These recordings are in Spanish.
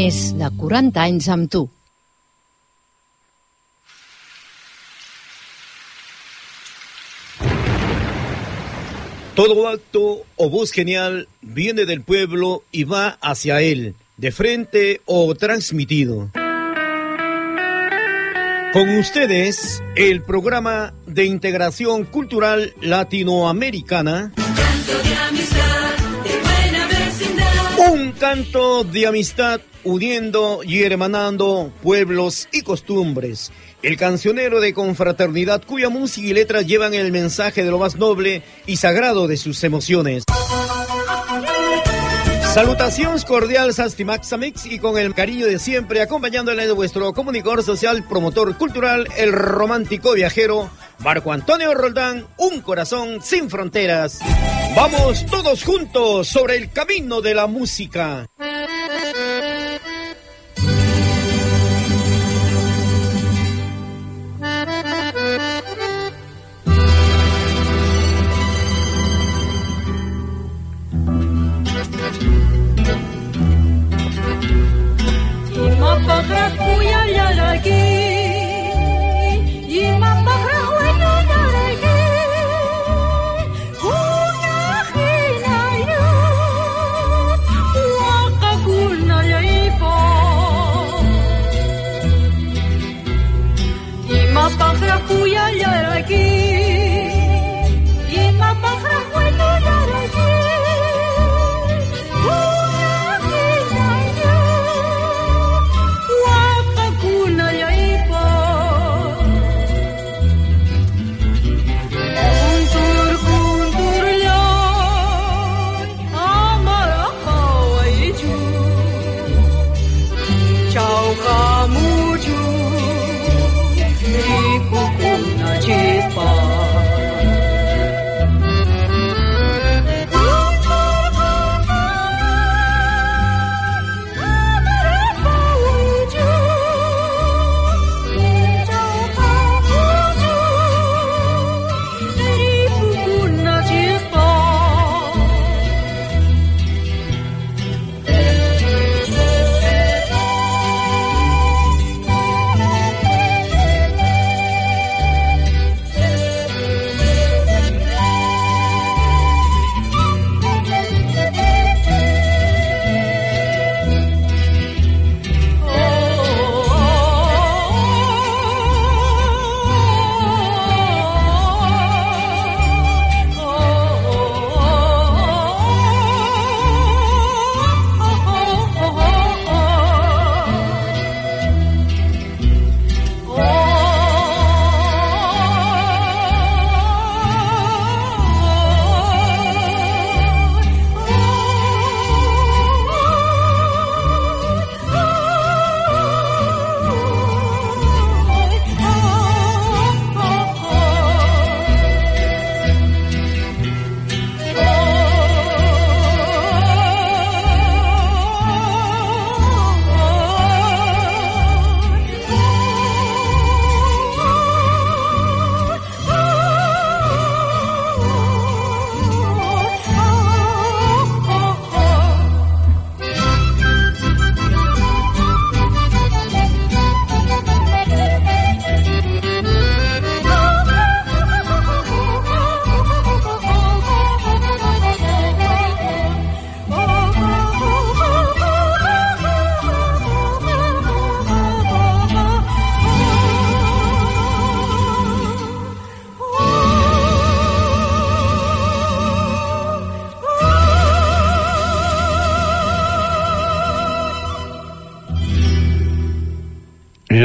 Més de 40 anys amb. Todo acto o voz genial viene del pueblo y va hacia él, de frente o transmitido. Con ustedes, el programa de integración cultural latinoamericana. Un canto de amistad uniendo y hermanando pueblos y costumbres. El cancionero de confraternidad cuya música y letras llevan el mensaje de lo más noble y sagrado de sus emociones. Salutaciones cordiales Astimaxamix y con el cariño de siempre acompañándole de vuestro comunicador social, promotor cultural, el romántico viajero Marco Antonio Roldán, un corazón sin fronteras. Vamos todos juntos sobre el camino de la música.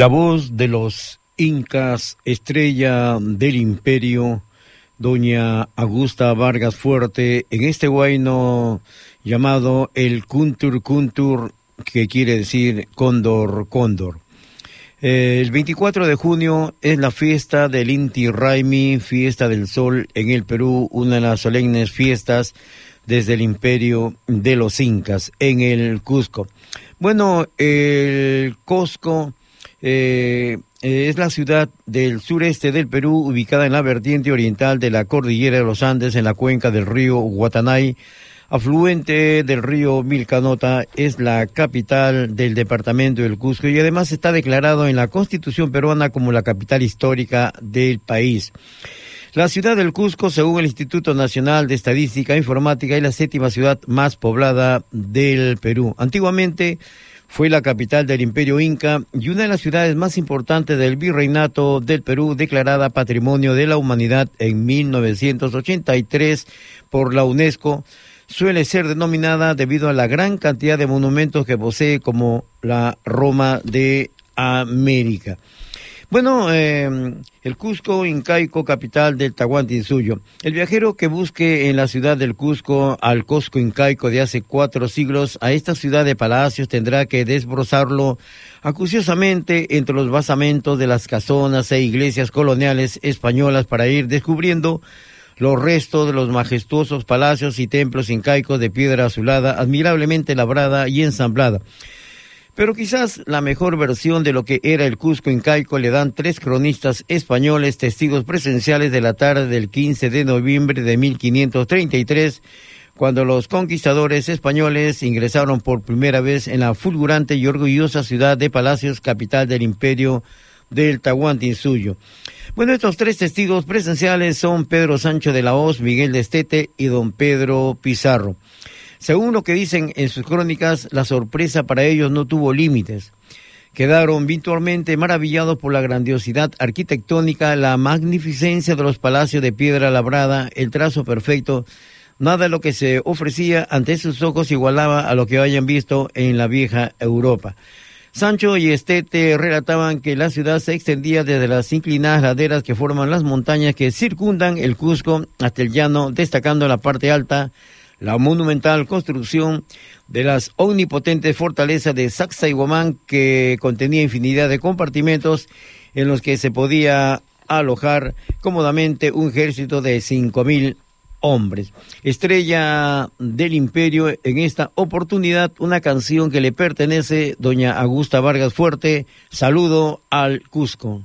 La voz de los incas, estrella del imperio, doña Augusta Vargas Fuerte, en este guayno llamado el Kuntur Kuntur, que quiere decir cóndor, cóndor. Eh, el 24 de junio es la fiesta del Inti Raimi, fiesta del sol en el Perú, una de las solemnes fiestas desde el imperio de los incas en el Cusco. Bueno, el Cusco eh, es la ciudad del sureste del Perú, ubicada en la vertiente oriental de la cordillera de los Andes, en la cuenca del río Guatanay, afluente del río Milcanota, es la capital del departamento del Cusco y además está declarado en la Constitución peruana como la capital histórica del país. La ciudad del Cusco, según el Instituto Nacional de Estadística e Informática, es la séptima ciudad más poblada del Perú. Antiguamente fue la capital del Imperio Inca y una de las ciudades más importantes del Virreinato del Perú, declarada Patrimonio de la Humanidad en 1983 por la UNESCO suele ser denominada debido a la gran cantidad de monumentos que posee como la Roma de América. Bueno, eh, el Cusco incaico, capital del Tahuantinsuyo. El viajero que busque en la ciudad del Cusco al Cusco incaico de hace cuatro siglos, a esta ciudad de palacios tendrá que desbrozarlo acuciosamente entre los basamentos de las casonas e iglesias coloniales españolas para ir descubriendo los restos de los majestuosos palacios y templos incaicos de piedra azulada, admirablemente labrada y ensamblada. Pero quizás la mejor versión de lo que era el Cusco incaico le dan tres cronistas españoles testigos presenciales de la tarde del 15 de noviembre de 1533, cuando los conquistadores españoles ingresaron por primera vez en la fulgurante y orgullosa ciudad de Palacios, capital del imperio del Tahuantinsuyo. Bueno, estos tres testigos presenciales son Pedro Sancho de la Hoz, Miguel de Estete y don Pedro Pizarro. Según lo que dicen en sus crónicas, la sorpresa para ellos no tuvo límites. Quedaron virtualmente maravillados por la grandiosidad arquitectónica, la magnificencia de los palacios de piedra labrada, el trazo perfecto. Nada de lo que se ofrecía ante sus ojos igualaba a lo que hayan visto en la vieja Europa. Sancho y Estete relataban que la ciudad se extendía desde las inclinadas laderas que forman las montañas que circundan el Cusco hasta el llano, destacando la parte alta la monumental construcción de las omnipotentes fortalezas de Sacsayhuamán que contenía infinidad de compartimentos en los que se podía alojar cómodamente un ejército de cinco mil hombres. Estrella del Imperio, en esta oportunidad una canción que le pertenece doña Augusta Vargas Fuerte, Saludo al Cusco.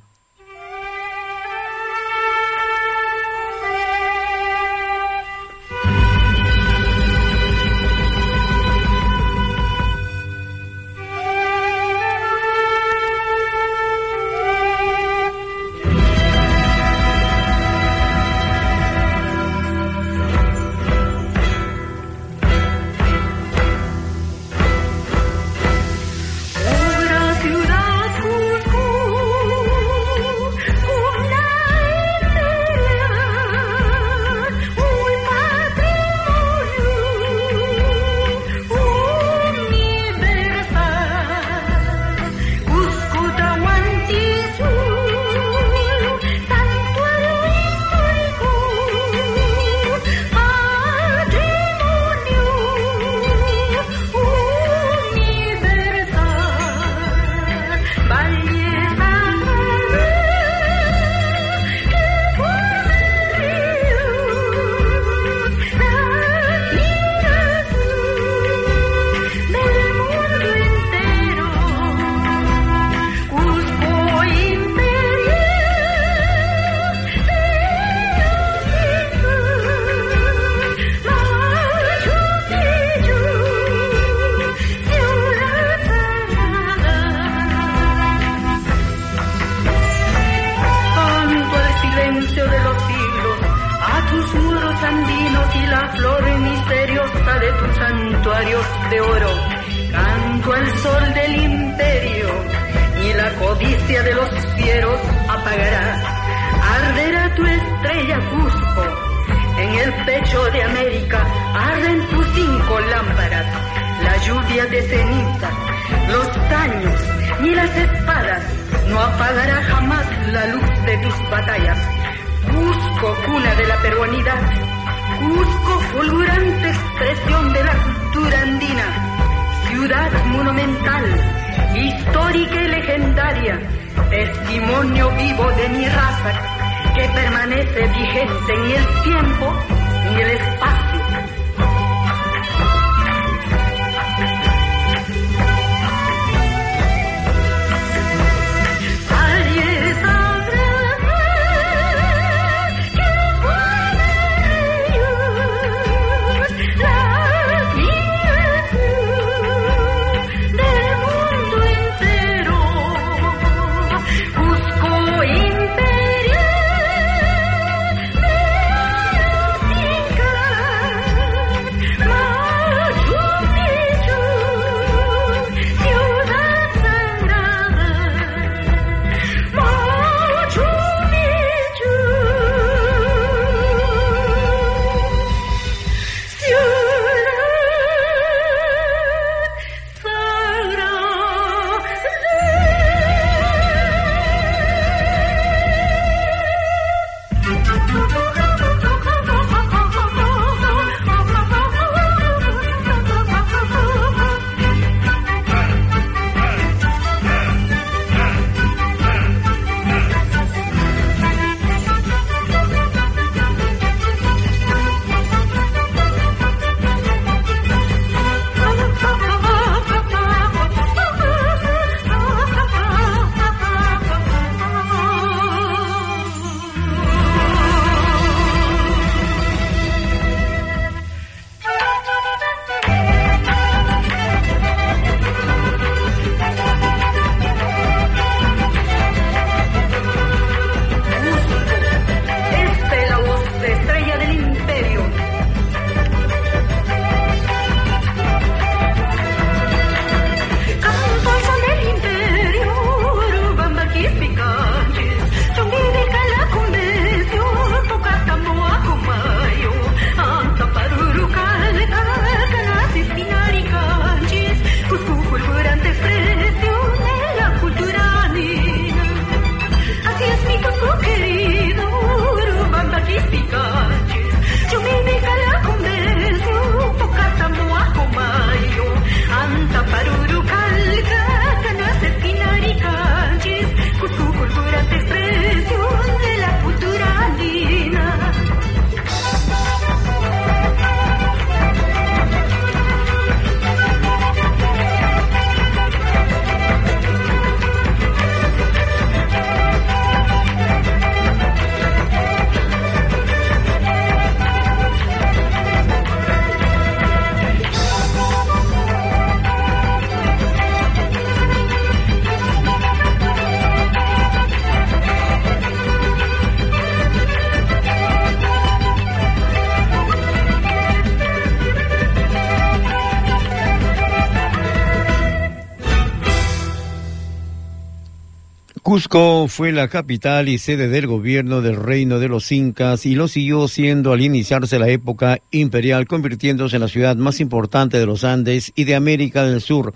Cusco fue la capital y sede del gobierno del reino de los incas y lo siguió siendo al iniciarse la época imperial, convirtiéndose en la ciudad más importante de los Andes y de América del Sur.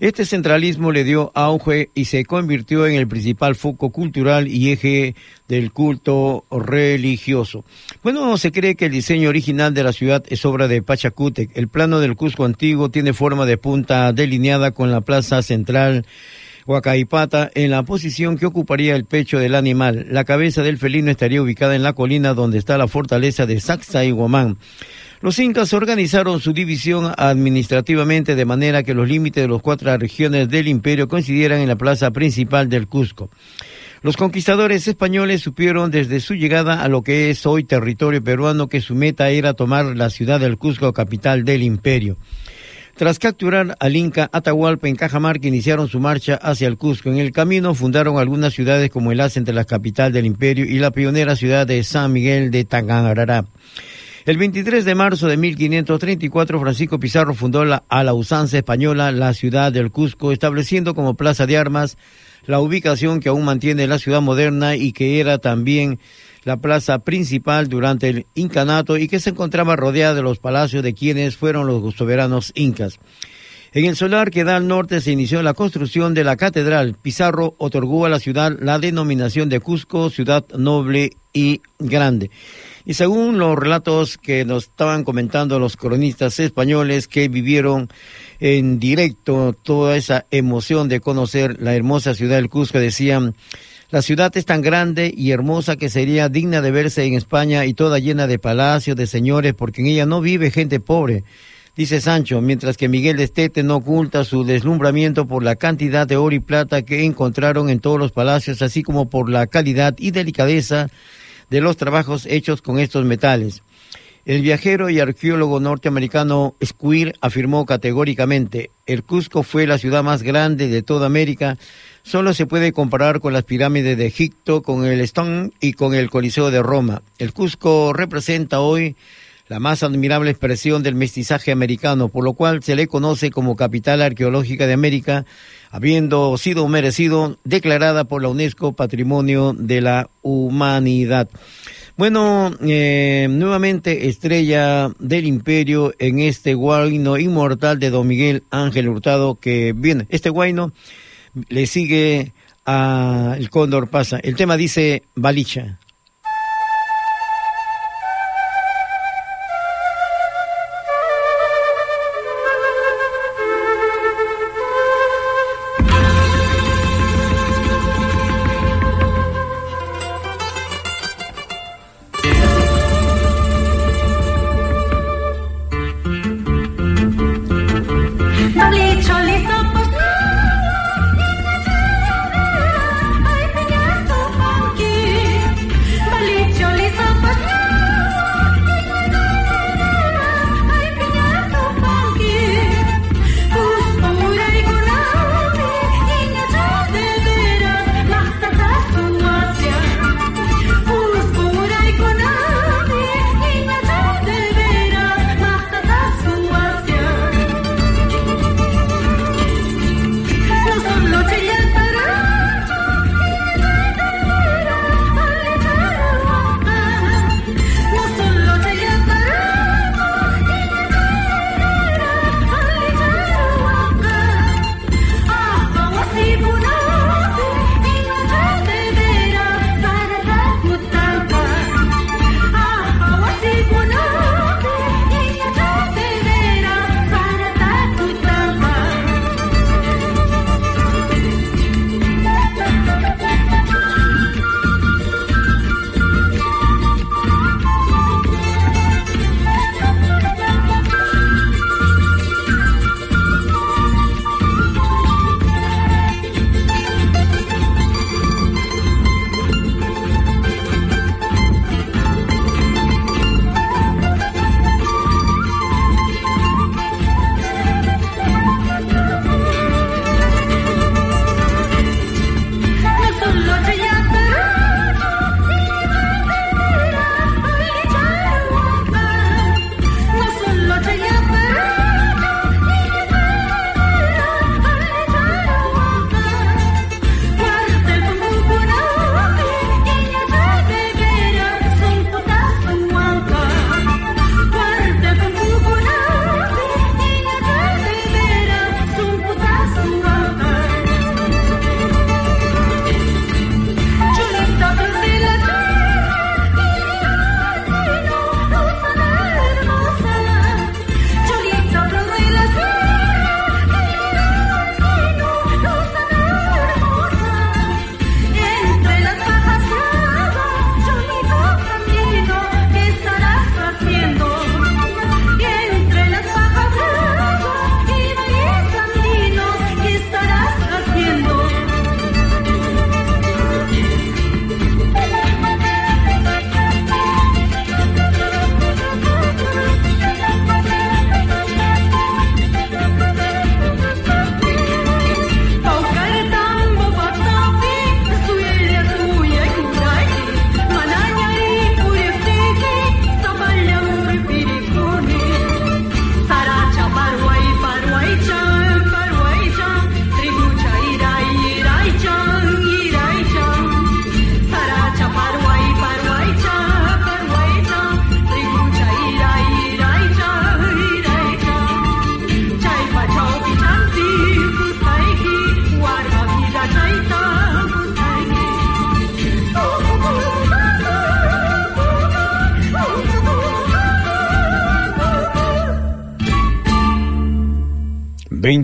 Este centralismo le dio auge y se convirtió en el principal foco cultural y eje del culto religioso. Bueno, se cree que el diseño original de la ciudad es obra de Pachacútec. El plano del Cusco antiguo tiene forma de punta delineada con la plaza central Huacaipata en la posición que ocuparía el pecho del animal. La cabeza del felino estaría ubicada en la colina donde está la fortaleza de Guamán. Los incas organizaron su división administrativamente de manera que los límites de las cuatro regiones del imperio coincidieran en la plaza principal del Cusco. Los conquistadores españoles supieron desde su llegada a lo que es hoy territorio peruano que su meta era tomar la ciudad del Cusco, capital del imperio. Tras capturar al Inca Atahualpa en Cajamarca, iniciaron su marcha hacia el Cusco. En el camino fundaron algunas ciudades como el enlace entre la capital del imperio y la pionera ciudad de San Miguel de Tangarará. El 23 de marzo de 1534, Francisco Pizarro fundó la, a la usanza española la ciudad del Cusco, estableciendo como plaza de armas la ubicación que aún mantiene la ciudad moderna y que era también la plaza principal durante el incanato y que se encontraba rodeada de los palacios de quienes fueron los soberanos incas. En el solar que da al norte se inició la construcción de la catedral. Pizarro otorgó a la ciudad la denominación de Cusco, ciudad noble y grande. Y según los relatos que nos estaban comentando los cronistas españoles que vivieron en directo toda esa emoción de conocer la hermosa ciudad del Cusco, decían, la ciudad es tan grande y hermosa que sería digna de verse en España y toda llena de palacios, de señores, porque en ella no vive gente pobre dice Sancho, mientras que Miguel de Estete no oculta su deslumbramiento por la cantidad de oro y plata que encontraron en todos los palacios, así como por la calidad y delicadeza de los trabajos hechos con estos metales. El viajero y arqueólogo norteamericano Squire afirmó categóricamente, el Cusco fue la ciudad más grande de toda América, solo se puede comparar con las pirámides de Egipto, con el Stone y con el Coliseo de Roma. El Cusco representa hoy la más admirable expresión del mestizaje americano, por lo cual se le conoce como capital arqueológica de América, habiendo sido merecido declarada por la UNESCO Patrimonio de la Humanidad. Bueno, eh, nuevamente estrella del imperio en este guayno inmortal de Don Miguel Ángel Hurtado, que viene, este guayno le sigue a El Cóndor Pasa. El tema dice Balicha.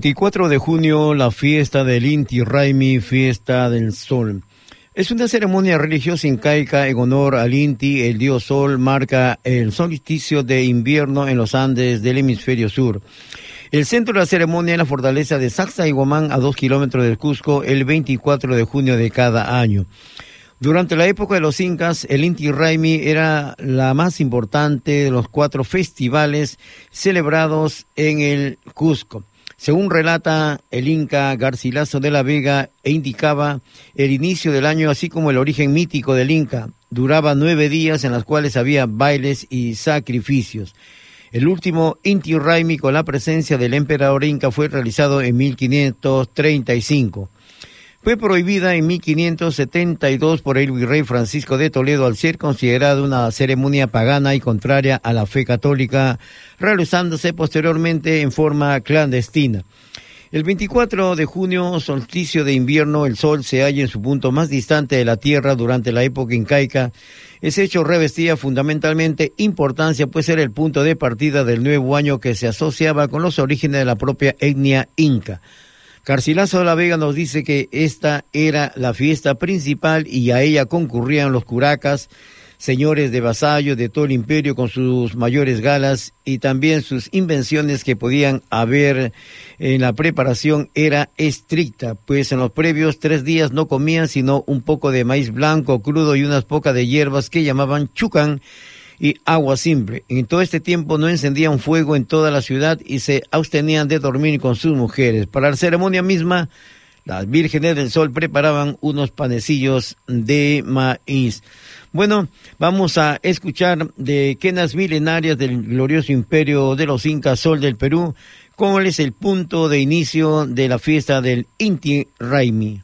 24 de junio, la fiesta del Inti Raimi, fiesta del sol. Es una ceremonia religiosa incaica en honor al Inti, el dios sol, marca el solsticio de invierno en los Andes del hemisferio sur. El centro de la ceremonia es la fortaleza de Sacsayhuamán, a dos kilómetros del Cusco, el 24 de junio de cada año. Durante la época de los incas, el Inti Raimi era la más importante de los cuatro festivales celebrados en el Cusco. Según relata el Inca Garcilaso de la Vega, e indicaba el inicio del año, así como el origen mítico del Inca. Duraba nueve días en los cuales había bailes y sacrificios. El último Inti Raimi con la presencia del emperador Inca fue realizado en 1535. Fue prohibida en 1572 por el virrey Francisco de Toledo al ser considerada una ceremonia pagana y contraria a la fe católica, realizándose posteriormente en forma clandestina. El 24 de junio, solsticio de invierno, el sol se halla en su punto más distante de la Tierra durante la época incaica. Ese hecho revestía fundamentalmente importancia, pues era el punto de partida del nuevo año que se asociaba con los orígenes de la propia etnia inca. Carcilazo de la Vega nos dice que esta era la fiesta principal y a ella concurrían los curacas, señores de vasallo de todo el imperio con sus mayores galas y también sus invenciones que podían haber en la preparación era estricta, pues en los previos tres días no comían sino un poco de maíz blanco crudo y unas pocas de hierbas que llamaban chucan y agua simple. En todo este tiempo no encendían fuego en toda la ciudad y se abstenían de dormir con sus mujeres. Para la ceremonia misma, las vírgenes del sol preparaban unos panecillos de maíz. Bueno, vamos a escuchar de quenas milenarias del glorioso imperio de los Incas Sol del Perú, cuál es el punto de inicio de la fiesta del Inti Raimi.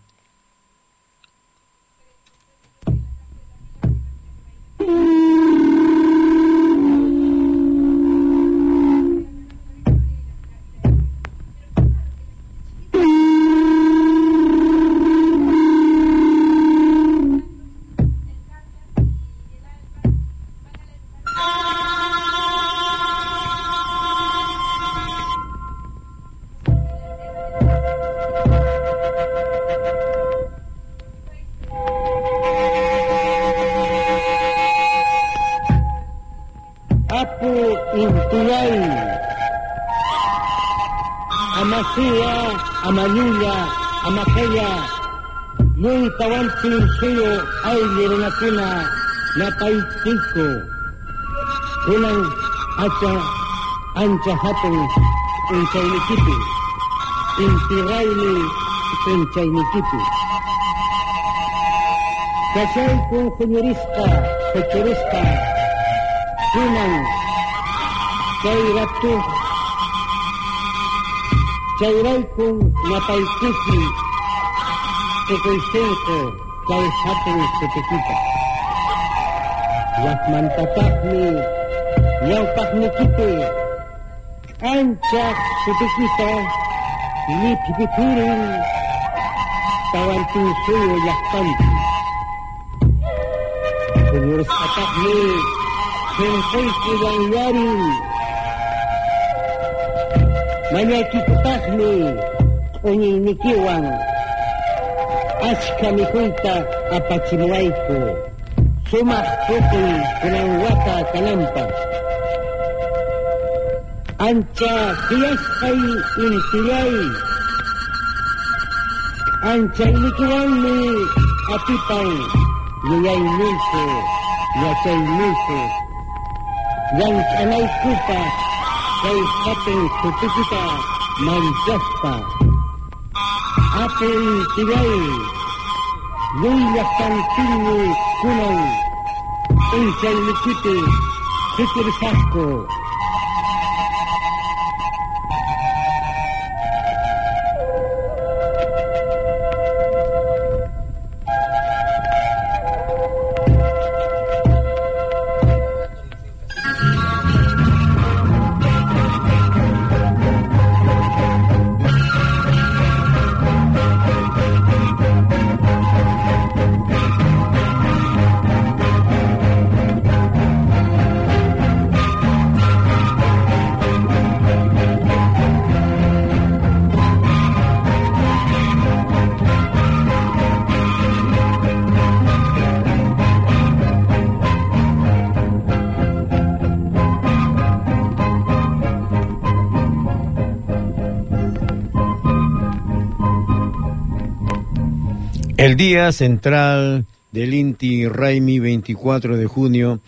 hatun encai nikipi intiraini encai nikipi kacai kun kunyurista kecurista kunang cai ratu. Cai rai kun matai kisi kekoistenko cai hatun setekita Yang mantapak ni, yang pak nikipi, Ancak sedikit tak Ini tiba-tiba Tawan tu suyu yak tanpa Pengurus atas ni Sengkai sedang wari Mana kita tak ni? Onyi ni kewang Askami kunta apa cimuaiku Sumah putih Kenang wata kalampas أنت تيسقي من تلي أنت اللي تغني أبيبان ليلميسو لتلميسو لأنت أنا الكوبا كي خطن كتكتا من جستا أبي تلي ليا تنتيني كنن أنت اللي كتي كتر ساكو El día central del Inti Raimi 24 de junio.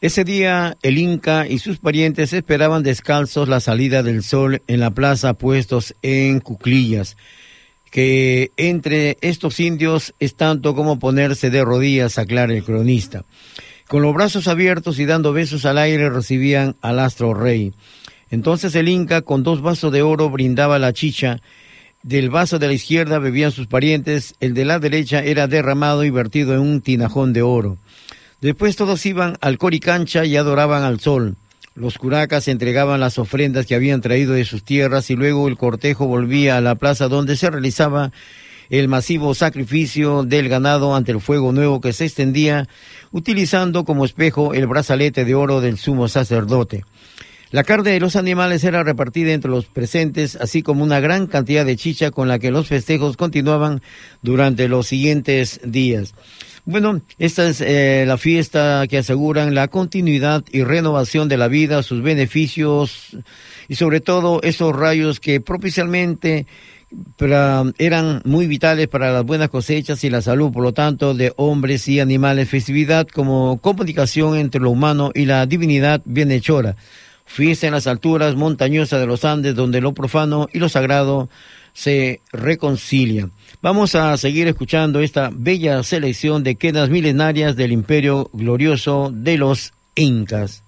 Ese día el Inca y sus parientes esperaban descalzos la salida del sol en la plaza puestos en cuclillas, que entre estos indios es tanto como ponerse de rodillas, aclara el cronista. Con los brazos abiertos y dando besos al aire recibían al astro rey. Entonces el Inca con dos vasos de oro brindaba la chicha del vaso de la izquierda bebían sus parientes, el de la derecha era derramado y vertido en un tinajón de oro. Después todos iban al coricancha y adoraban al sol. Los curacas entregaban las ofrendas que habían traído de sus tierras y luego el cortejo volvía a la plaza donde se realizaba el masivo sacrificio del ganado ante el fuego nuevo que se extendía, utilizando como espejo el brazalete de oro del sumo sacerdote. La carne de los animales era repartida entre los presentes, así como una gran cantidad de chicha con la que los festejos continuaban durante los siguientes días. Bueno, esta es eh, la fiesta que aseguran la continuidad y renovación de la vida, sus beneficios y sobre todo esos rayos que propicialmente eran muy vitales para las buenas cosechas y la salud, por lo tanto, de hombres y animales. Festividad como comunicación entre lo humano y la divinidad bienhechora fiesta en las alturas montañosas de los Andes, donde lo profano y lo sagrado se reconcilian. Vamos a seguir escuchando esta bella selección de quedas milenarias del imperio glorioso de los incas.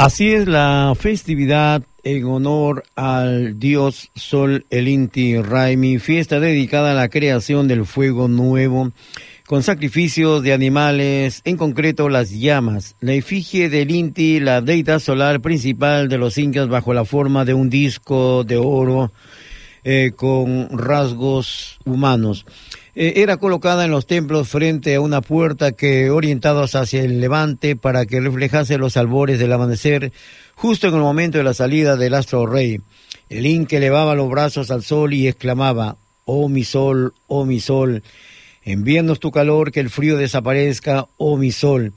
Así es la festividad en honor al dios Sol el Inti Raimi, fiesta dedicada a la creación del fuego nuevo, con sacrificios de animales, en concreto las llamas. La efigie del Inti, la deidad solar principal de los incas bajo la forma de un disco de oro, eh, con rasgos humanos. Eh, era colocada en los templos frente a una puerta que orientados hacia el levante para que reflejase los albores del amanecer justo en el momento de la salida del astro rey. El inca elevaba los brazos al sol y exclamaba, oh mi sol, oh mi sol, envíanos tu calor, que el frío desaparezca, oh mi sol.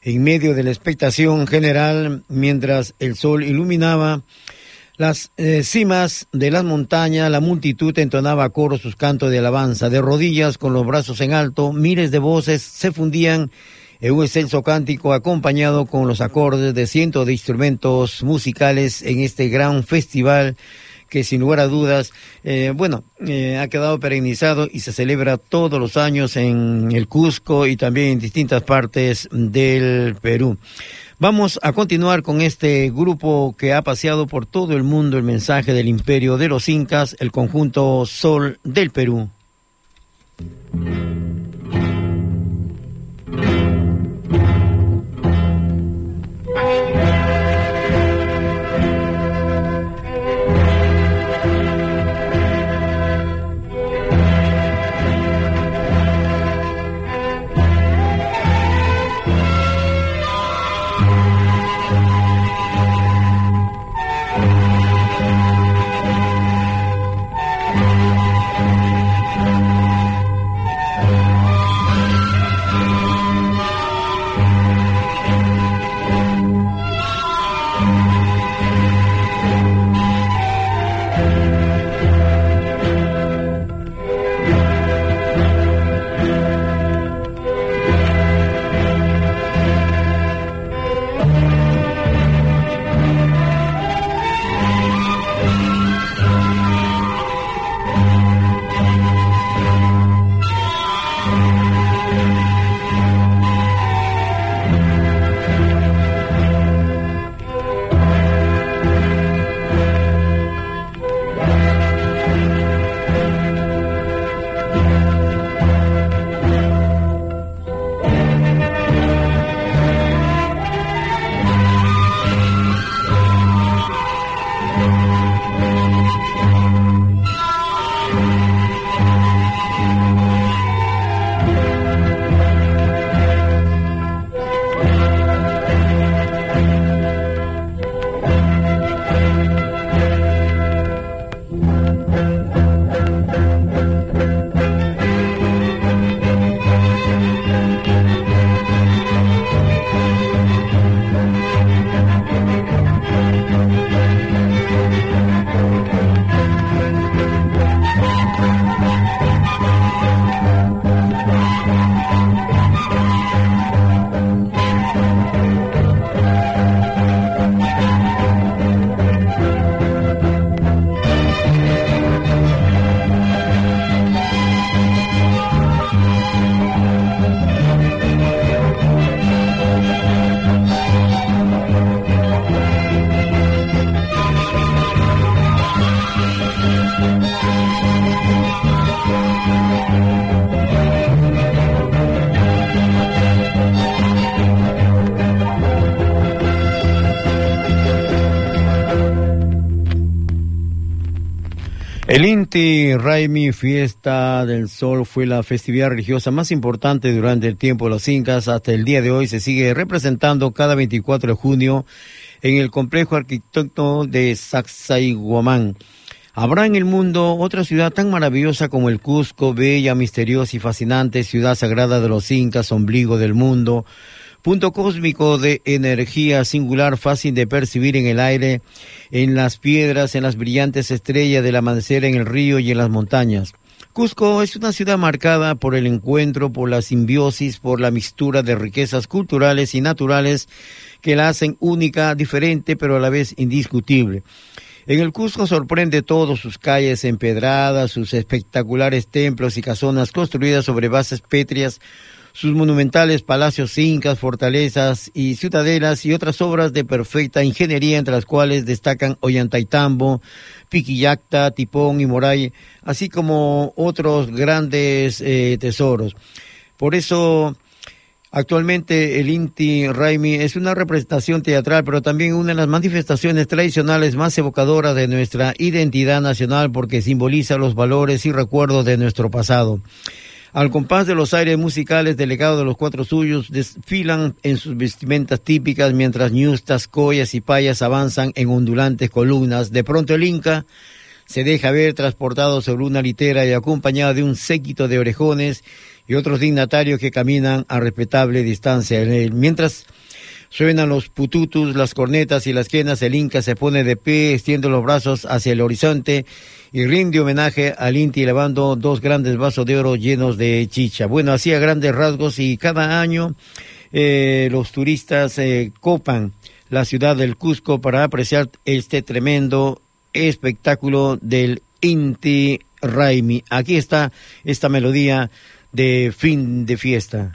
En medio de la expectación general, mientras el sol iluminaba las eh, cimas de las montañas, la multitud entonaba a coro sus cantos de alabanza. De rodillas, con los brazos en alto, miles de voces se fundían en un excelso cántico acompañado con los acordes de cientos de instrumentos musicales en este gran festival que sin lugar a dudas, eh, bueno, eh, ha quedado perennizado y se celebra todos los años en el Cusco y también en distintas partes del Perú. Vamos a continuar con este grupo que ha paseado por todo el mundo el mensaje del imperio de los incas, el conjunto Sol del Perú. El Inti Raimi Fiesta del Sol fue la festividad religiosa más importante durante el tiempo de los incas. Hasta el día de hoy se sigue representando cada 24 de junio en el complejo arquitecto de Sacsayhuamán. ¿Habrá en el mundo otra ciudad tan maravillosa como el Cusco, bella, misteriosa y fascinante, ciudad sagrada de los incas, ombligo del mundo? Punto cósmico de energía singular fácil de percibir en el aire, en las piedras, en las brillantes estrellas del amanecer en el río y en las montañas. Cusco es una ciudad marcada por el encuentro, por la simbiosis, por la mixtura de riquezas culturales y naturales que la hacen única, diferente, pero a la vez indiscutible. En el Cusco sorprende todo, sus calles empedradas, sus espectaculares templos y casonas construidas sobre bases pétreas, sus monumentales palacios incas, fortalezas y ciudadelas y otras obras de perfecta ingeniería entre las cuales destacan Ollantaytambo, Piquillacta, Tipón y Moray, así como otros grandes eh, tesoros. Por eso Actualmente el Inti Raimi es una representación teatral, pero también una de las manifestaciones tradicionales más evocadoras de nuestra identidad nacional porque simboliza los valores y recuerdos de nuestro pasado. Al compás de los aires musicales delegados de los cuatro suyos desfilan en sus vestimentas típicas mientras ñustas, collas y payas avanzan en ondulantes columnas. De pronto el Inca se deja ver transportado sobre una litera y acompañado de un séquito de orejones y otros dignatarios que caminan a respetable distancia. Mientras suenan los pututus, las cornetas y las quenas, el Inca se pone de pie, extiende los brazos hacia el horizonte y rinde homenaje al Inti elevando dos grandes vasos de oro llenos de chicha. Bueno, hacía grandes rasgos y cada año eh, los turistas eh, copan la ciudad del Cusco para apreciar este tremendo espectáculo del Inti Raimi. Aquí está esta melodía de fin de fiesta.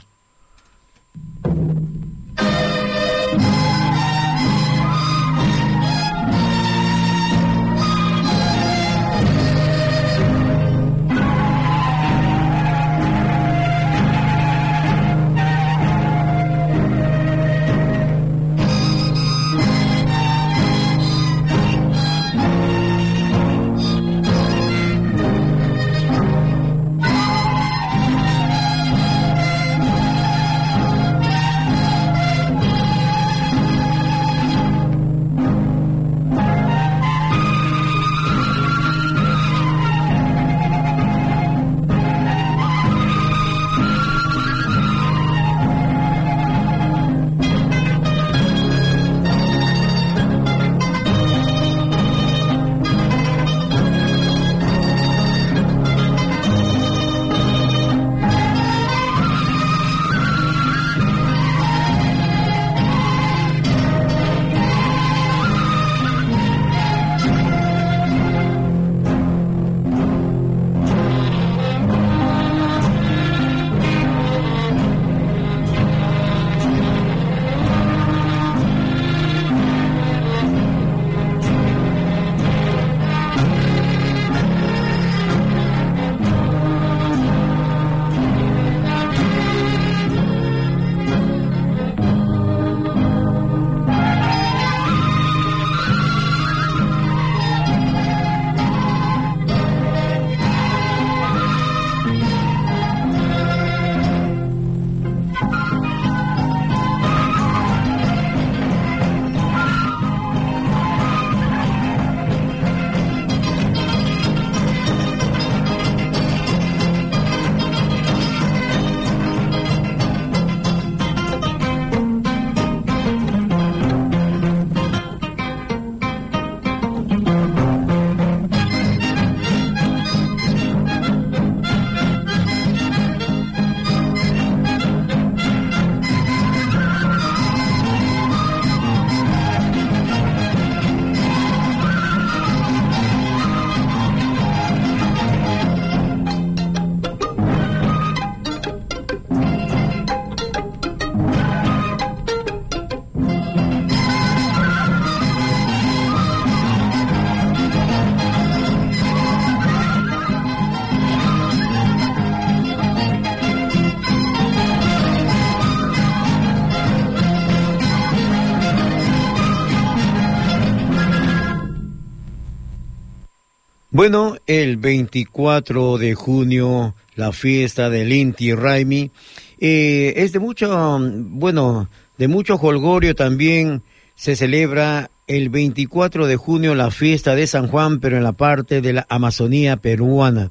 Bueno, el 24 de junio, la fiesta del Inti Raimi, eh, es de mucho, bueno, de mucho holgorio también se celebra el 24 de junio la fiesta de San Juan, pero en la parte de la Amazonía peruana.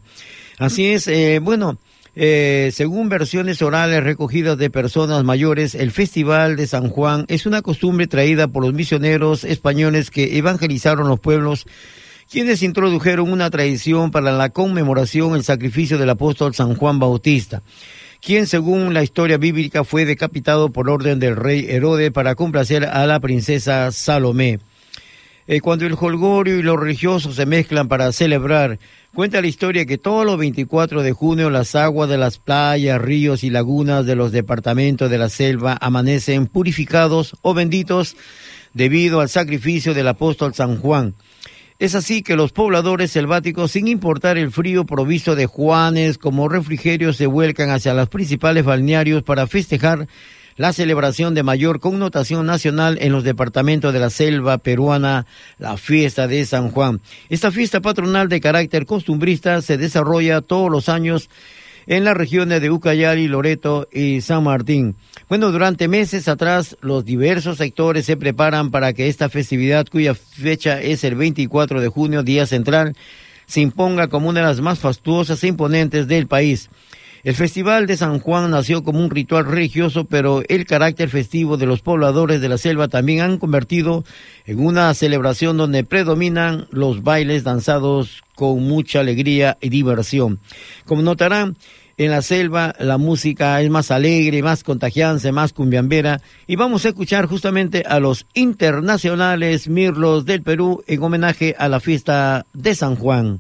Así es, eh, bueno, eh, según versiones orales recogidas de personas mayores, el Festival de San Juan es una costumbre traída por los misioneros españoles que evangelizaron los pueblos quienes introdujeron una tradición para la conmemoración el sacrificio del apóstol San Juan Bautista, quien según la historia bíblica fue decapitado por orden del rey Herodes para complacer a la princesa Salomé. Eh, cuando el holgorio y los religiosos se mezclan para celebrar, cuenta la historia que todos los 24 de junio las aguas de las playas, ríos y lagunas de los departamentos de la selva amanecen purificados o benditos debido al sacrificio del apóstol San Juan Es así que los pobladores selváticos, sin importar el frío provisto de juanes como refrigerio, se vuelcan hacia los principales balnearios para festejar la celebración de mayor connotación nacional en los departamentos de la selva peruana, la fiesta de San Juan. Esta fiesta patronal de carácter costumbrista se desarrolla todos los años en las regiones de Ucayali, Loreto y San Martín. Bueno, durante meses atrás los diversos sectores se preparan para que esta festividad, cuya fecha es el 24 de junio, día central, se imponga como una de las más fastuosas e imponentes del país. El Festival de San Juan nació como un ritual religioso, pero el carácter festivo de los pobladores de la selva también han convertido en una celebración donde predominan los bailes danzados con mucha alegría y diversión. Como notarán, en la selva la música es más alegre, más contagiante, más cumbiambera y vamos a escuchar justamente a los internacionales Mirlos del Perú en homenaje a la fiesta de San Juan.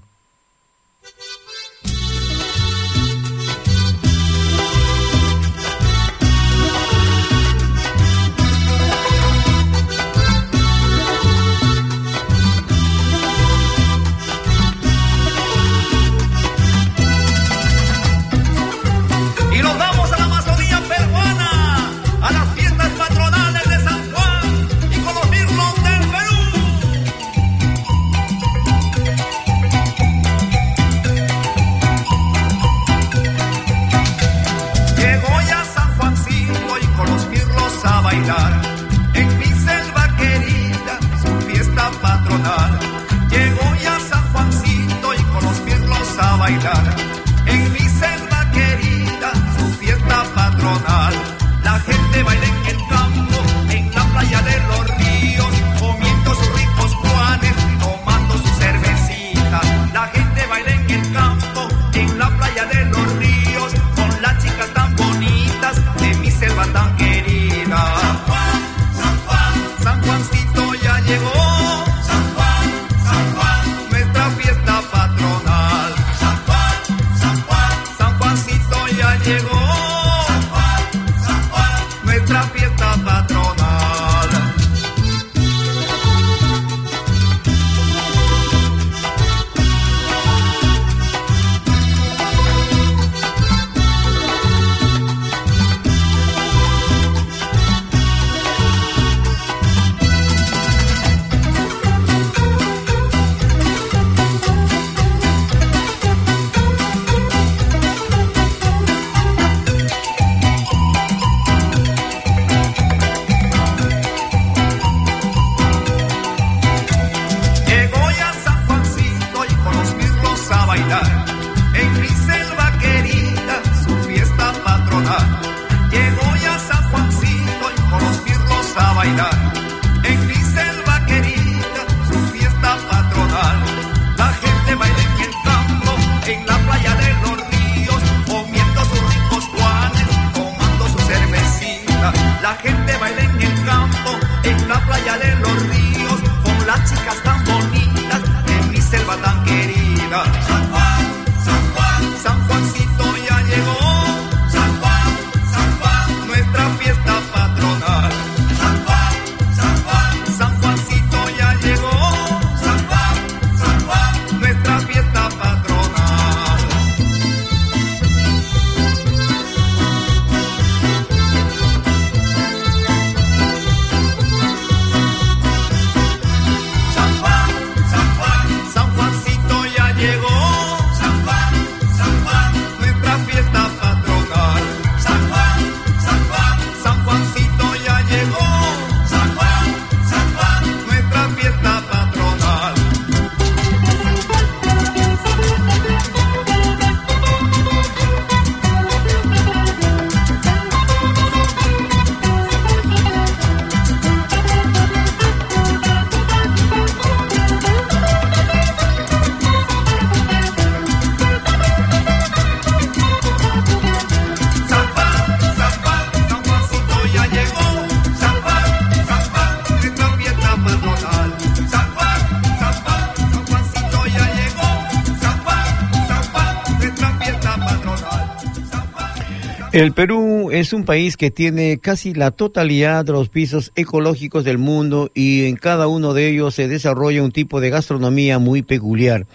El Perú es un país que tiene casi la totalidad de los pisos ecológicos del mundo y en cada uno de ellos se desarrolla un tipo de gastronomía muy peculiar.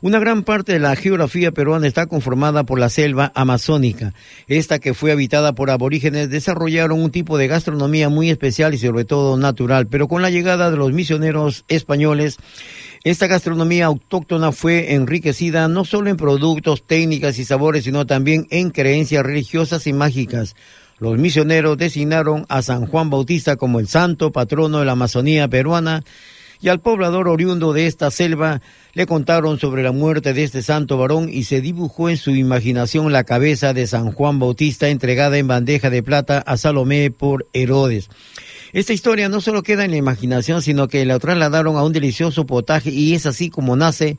Una gran parte de la geografía peruana está conformada por la selva amazónica. Esta que fue habitada por aborígenes desarrollaron un tipo de gastronomía muy especial y sobre todo natural, pero con la llegada de los misioneros españoles esta gastronomía autóctona fue enriquecida no solo en productos, técnicas y sabores, sino también en creencias religiosas y mágicas. Los misioneros designaron a San Juan Bautista como el santo patrono de la Amazonía peruana y al poblador oriundo de esta selva le contaron sobre la muerte de este santo varón y se dibujó en su imaginación la cabeza de San Juan Bautista entregada en bandeja de plata a Salomé por Herodes. Esta historia no solo queda en la imaginación, sino que la trasladaron a un delicioso potaje y es así como nace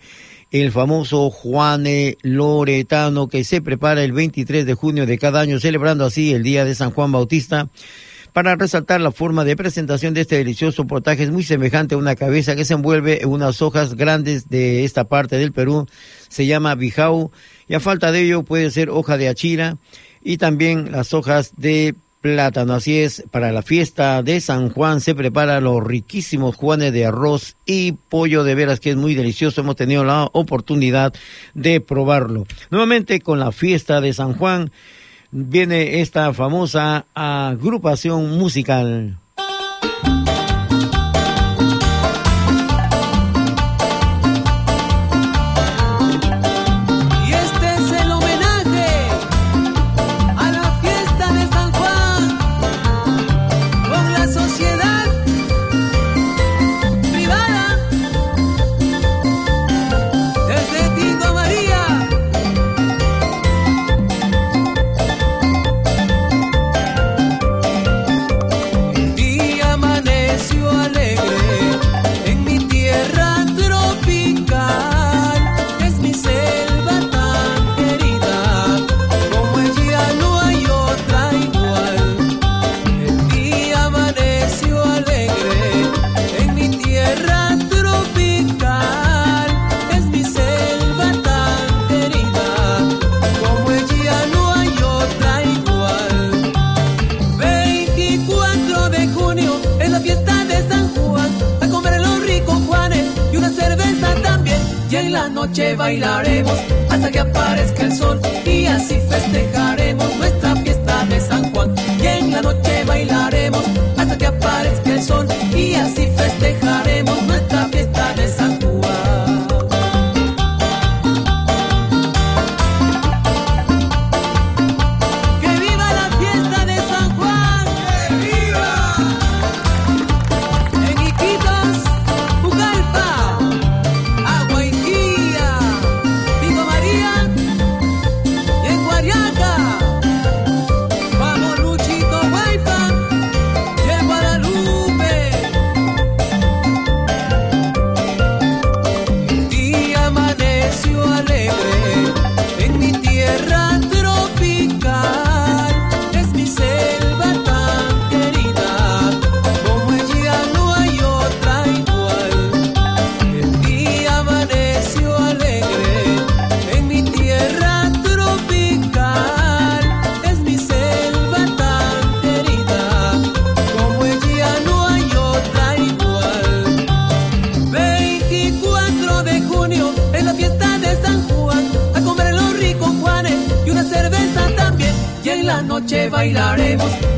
el famoso Juane Loretano que se prepara el 23 de junio de cada año, celebrando así el Día de San Juan Bautista. Para resaltar la forma de presentación de este delicioso potaje es muy semejante a una cabeza que se envuelve en unas hojas grandes de esta parte del Perú. Se llama bijau y a falta de ello puede ser hoja de achira y también las hojas de plátano. Así es, para la fiesta de San Juan se preparan los riquísimos juanes de arroz y pollo de veras que es muy delicioso. Hemos tenido la oportunidad de probarlo. Nuevamente con la fiesta de San Juan viene esta famosa agrupación musical.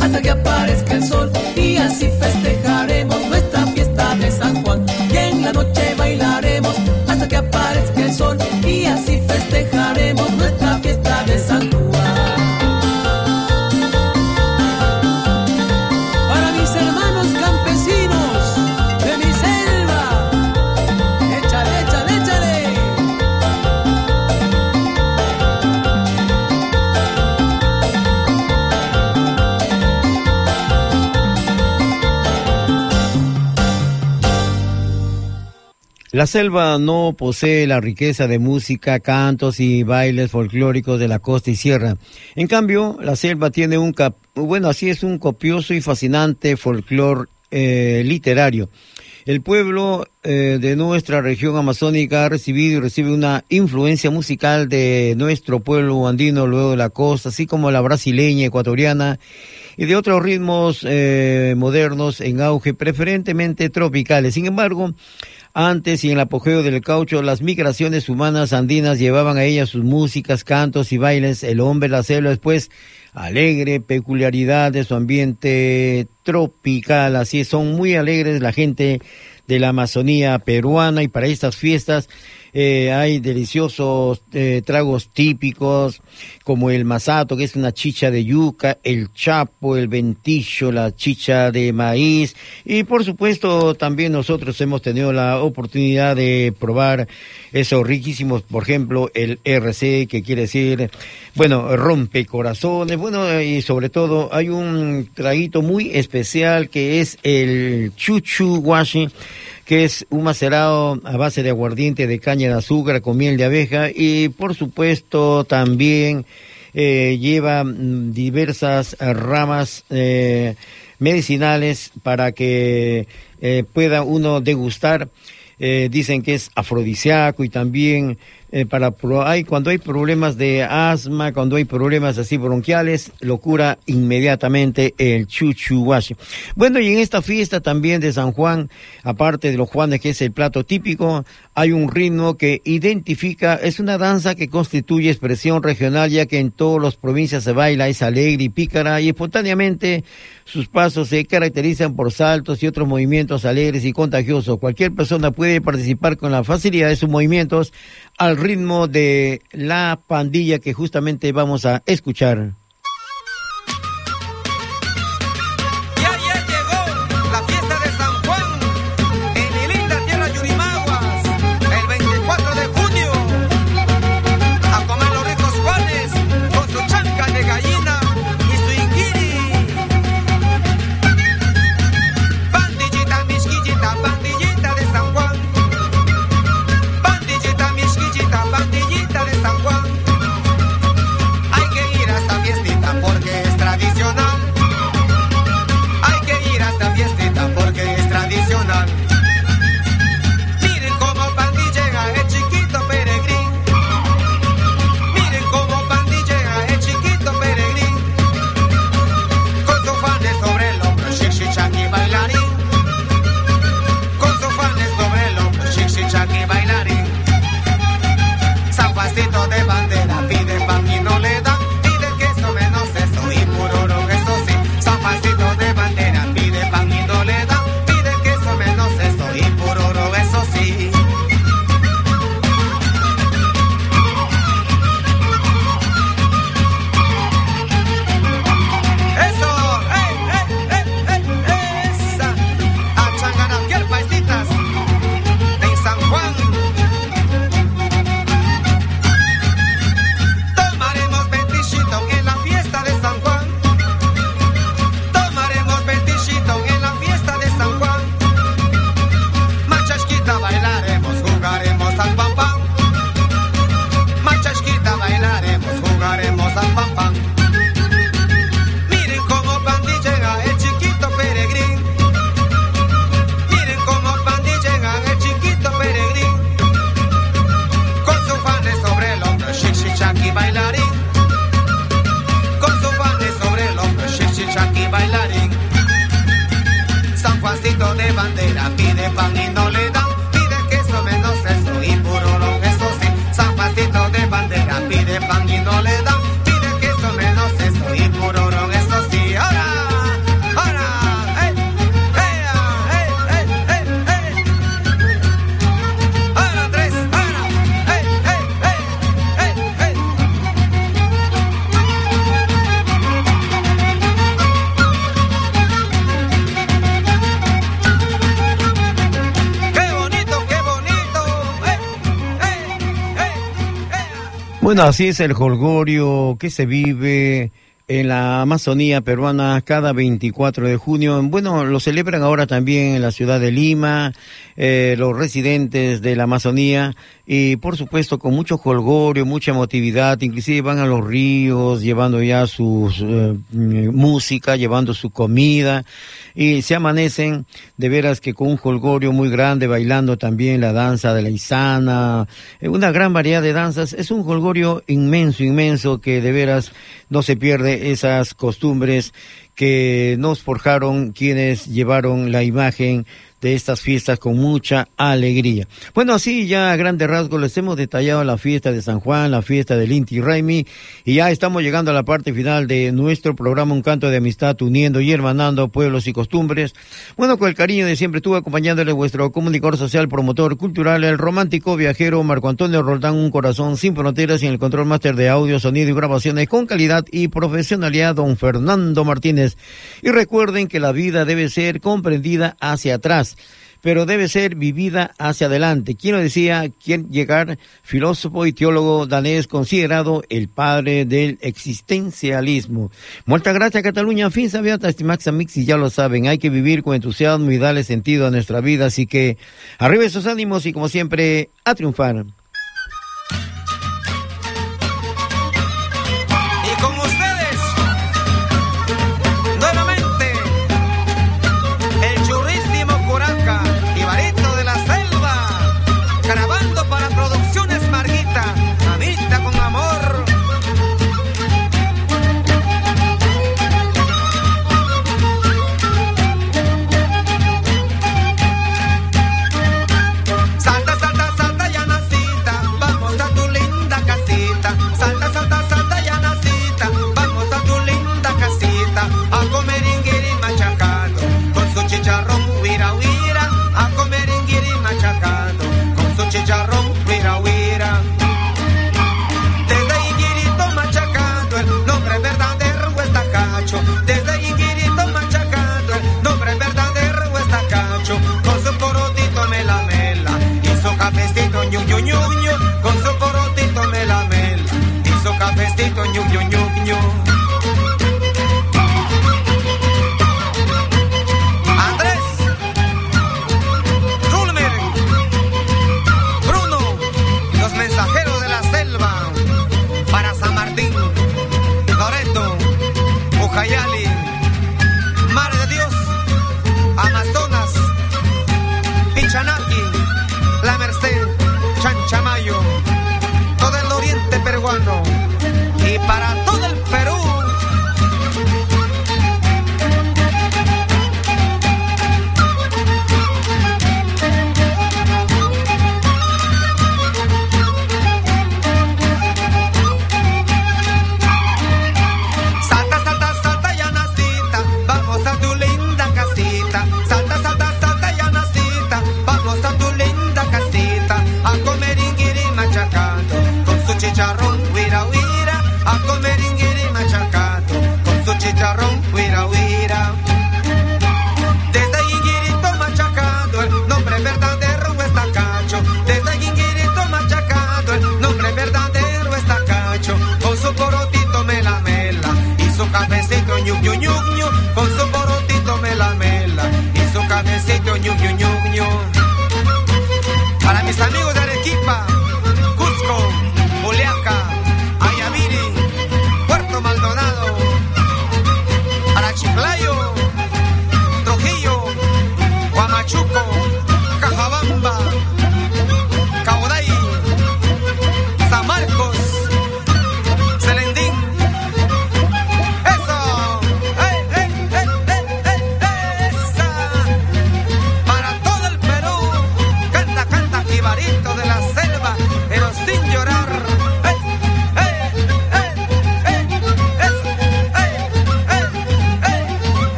Hasta que aparezca el sol La selva no posee la riqueza de música, cantos y bailes folclóricos de la costa y sierra. En cambio, la selva tiene un, cap- bueno, así es un copioso y fascinante folclor eh, literario. El pueblo eh, de nuestra región amazónica ha recibido y recibe una influencia musical de nuestro pueblo andino luego de la costa, así como la brasileña, ecuatoriana y de otros ritmos eh, modernos en auge, preferentemente tropicales. Sin embargo, antes y en el apogeo del caucho, las migraciones humanas andinas llevaban a ellas sus músicas, cantos y bailes. El hombre la selva después alegre, peculiaridad de su ambiente tropical, así es, son muy alegres la gente de la Amazonía peruana y para estas fiestas eh, hay deliciosos eh, tragos típicos como el masato, que es una chicha de yuca, el chapo, el ventillo, la chicha de maíz. Y por supuesto también nosotros hemos tenido la oportunidad de probar esos riquísimos, por ejemplo, el RC, que quiere decir, bueno, rompe corazones, bueno, y sobre todo hay un traguito muy especial que es el chuchu washi que es un macerado a base de aguardiente de caña de azúcar con miel de abeja y por supuesto también eh, lleva mm, diversas ramas eh, medicinales para que eh, pueda uno degustar. dicen que es afrodisíaco y también eh, para hay cuando hay problemas de asma, cuando hay problemas así bronquiales, lo cura inmediatamente el chuchuwashi. Bueno, y en esta fiesta también de San Juan, aparte de los Juanes que es el plato típico, hay un ritmo que identifica, es una danza que constituye expresión regional ya que en todas las provincias se baila, es alegre y pícara y espontáneamente sus pasos se caracterizan por saltos y otros movimientos alegres y contagiosos. Cualquier persona puede participar con la facilidad de sus movimientos al ritmo de la pandilla que justamente vamos a escuchar. Bueno, así es el holgorio que se vive en la Amazonía peruana cada 24 de junio. Bueno, lo celebran ahora también en la ciudad de Lima, eh, los residentes de la Amazonía y por supuesto con mucho colgorio, mucha emotividad, inclusive van a los ríos llevando ya su eh, música, llevando su comida y se amanecen de veras que con un colgorio muy grande, bailando también la danza de la Isana, eh, una gran variedad de danzas. Es un colgorio inmenso, inmenso que de veras no se pierde esas costumbres que nos forjaron quienes llevaron la imagen de estas fiestas con mucha alegría. Bueno, así ya a grandes rasgos les hemos detallado la fiesta de San Juan, la fiesta del Inti Raimi, y ya estamos llegando a la parte final de nuestro programa Un Canto de Amistad, uniendo y hermanando pueblos y costumbres. Bueno, con el cariño de siempre estuve acompañándole vuestro comunicador social, promotor cultural, el romántico viajero Marco Antonio Roldán, un corazón sin fronteras y en el control máster de audio, sonido y grabaciones con calidad y profesionalidad, don Fernando Martínez. Y recuerden que la vida debe ser comprendida hacia atrás pero debe ser vivida hacia adelante. ¿Quién lo decía? ¿Quién llegar? Filósofo y teólogo danés considerado el padre del existencialismo. Muchas gracias, Cataluña. Fin sabía Max Mix y ya lo saben, hay que vivir con entusiasmo y darle sentido a nuestra vida. Así que arriba esos ánimos y como siempre, a triunfar.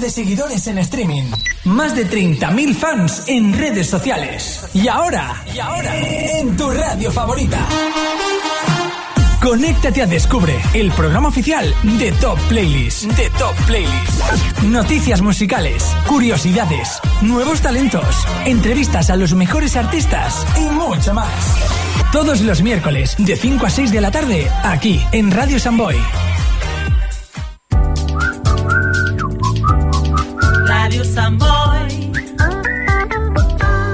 De seguidores en streaming. Más de 30.000 fans en redes sociales. Y ahora, y ahora, en tu radio favorita. Conéctate a Descubre, el programa oficial de Top Playlist. De Top Playlist. Noticias musicales, curiosidades, nuevos talentos, entrevistas a los mejores artistas y mucho más. Todos los miércoles, de 5 a 6 de la tarde, aquí, en Radio Samboy.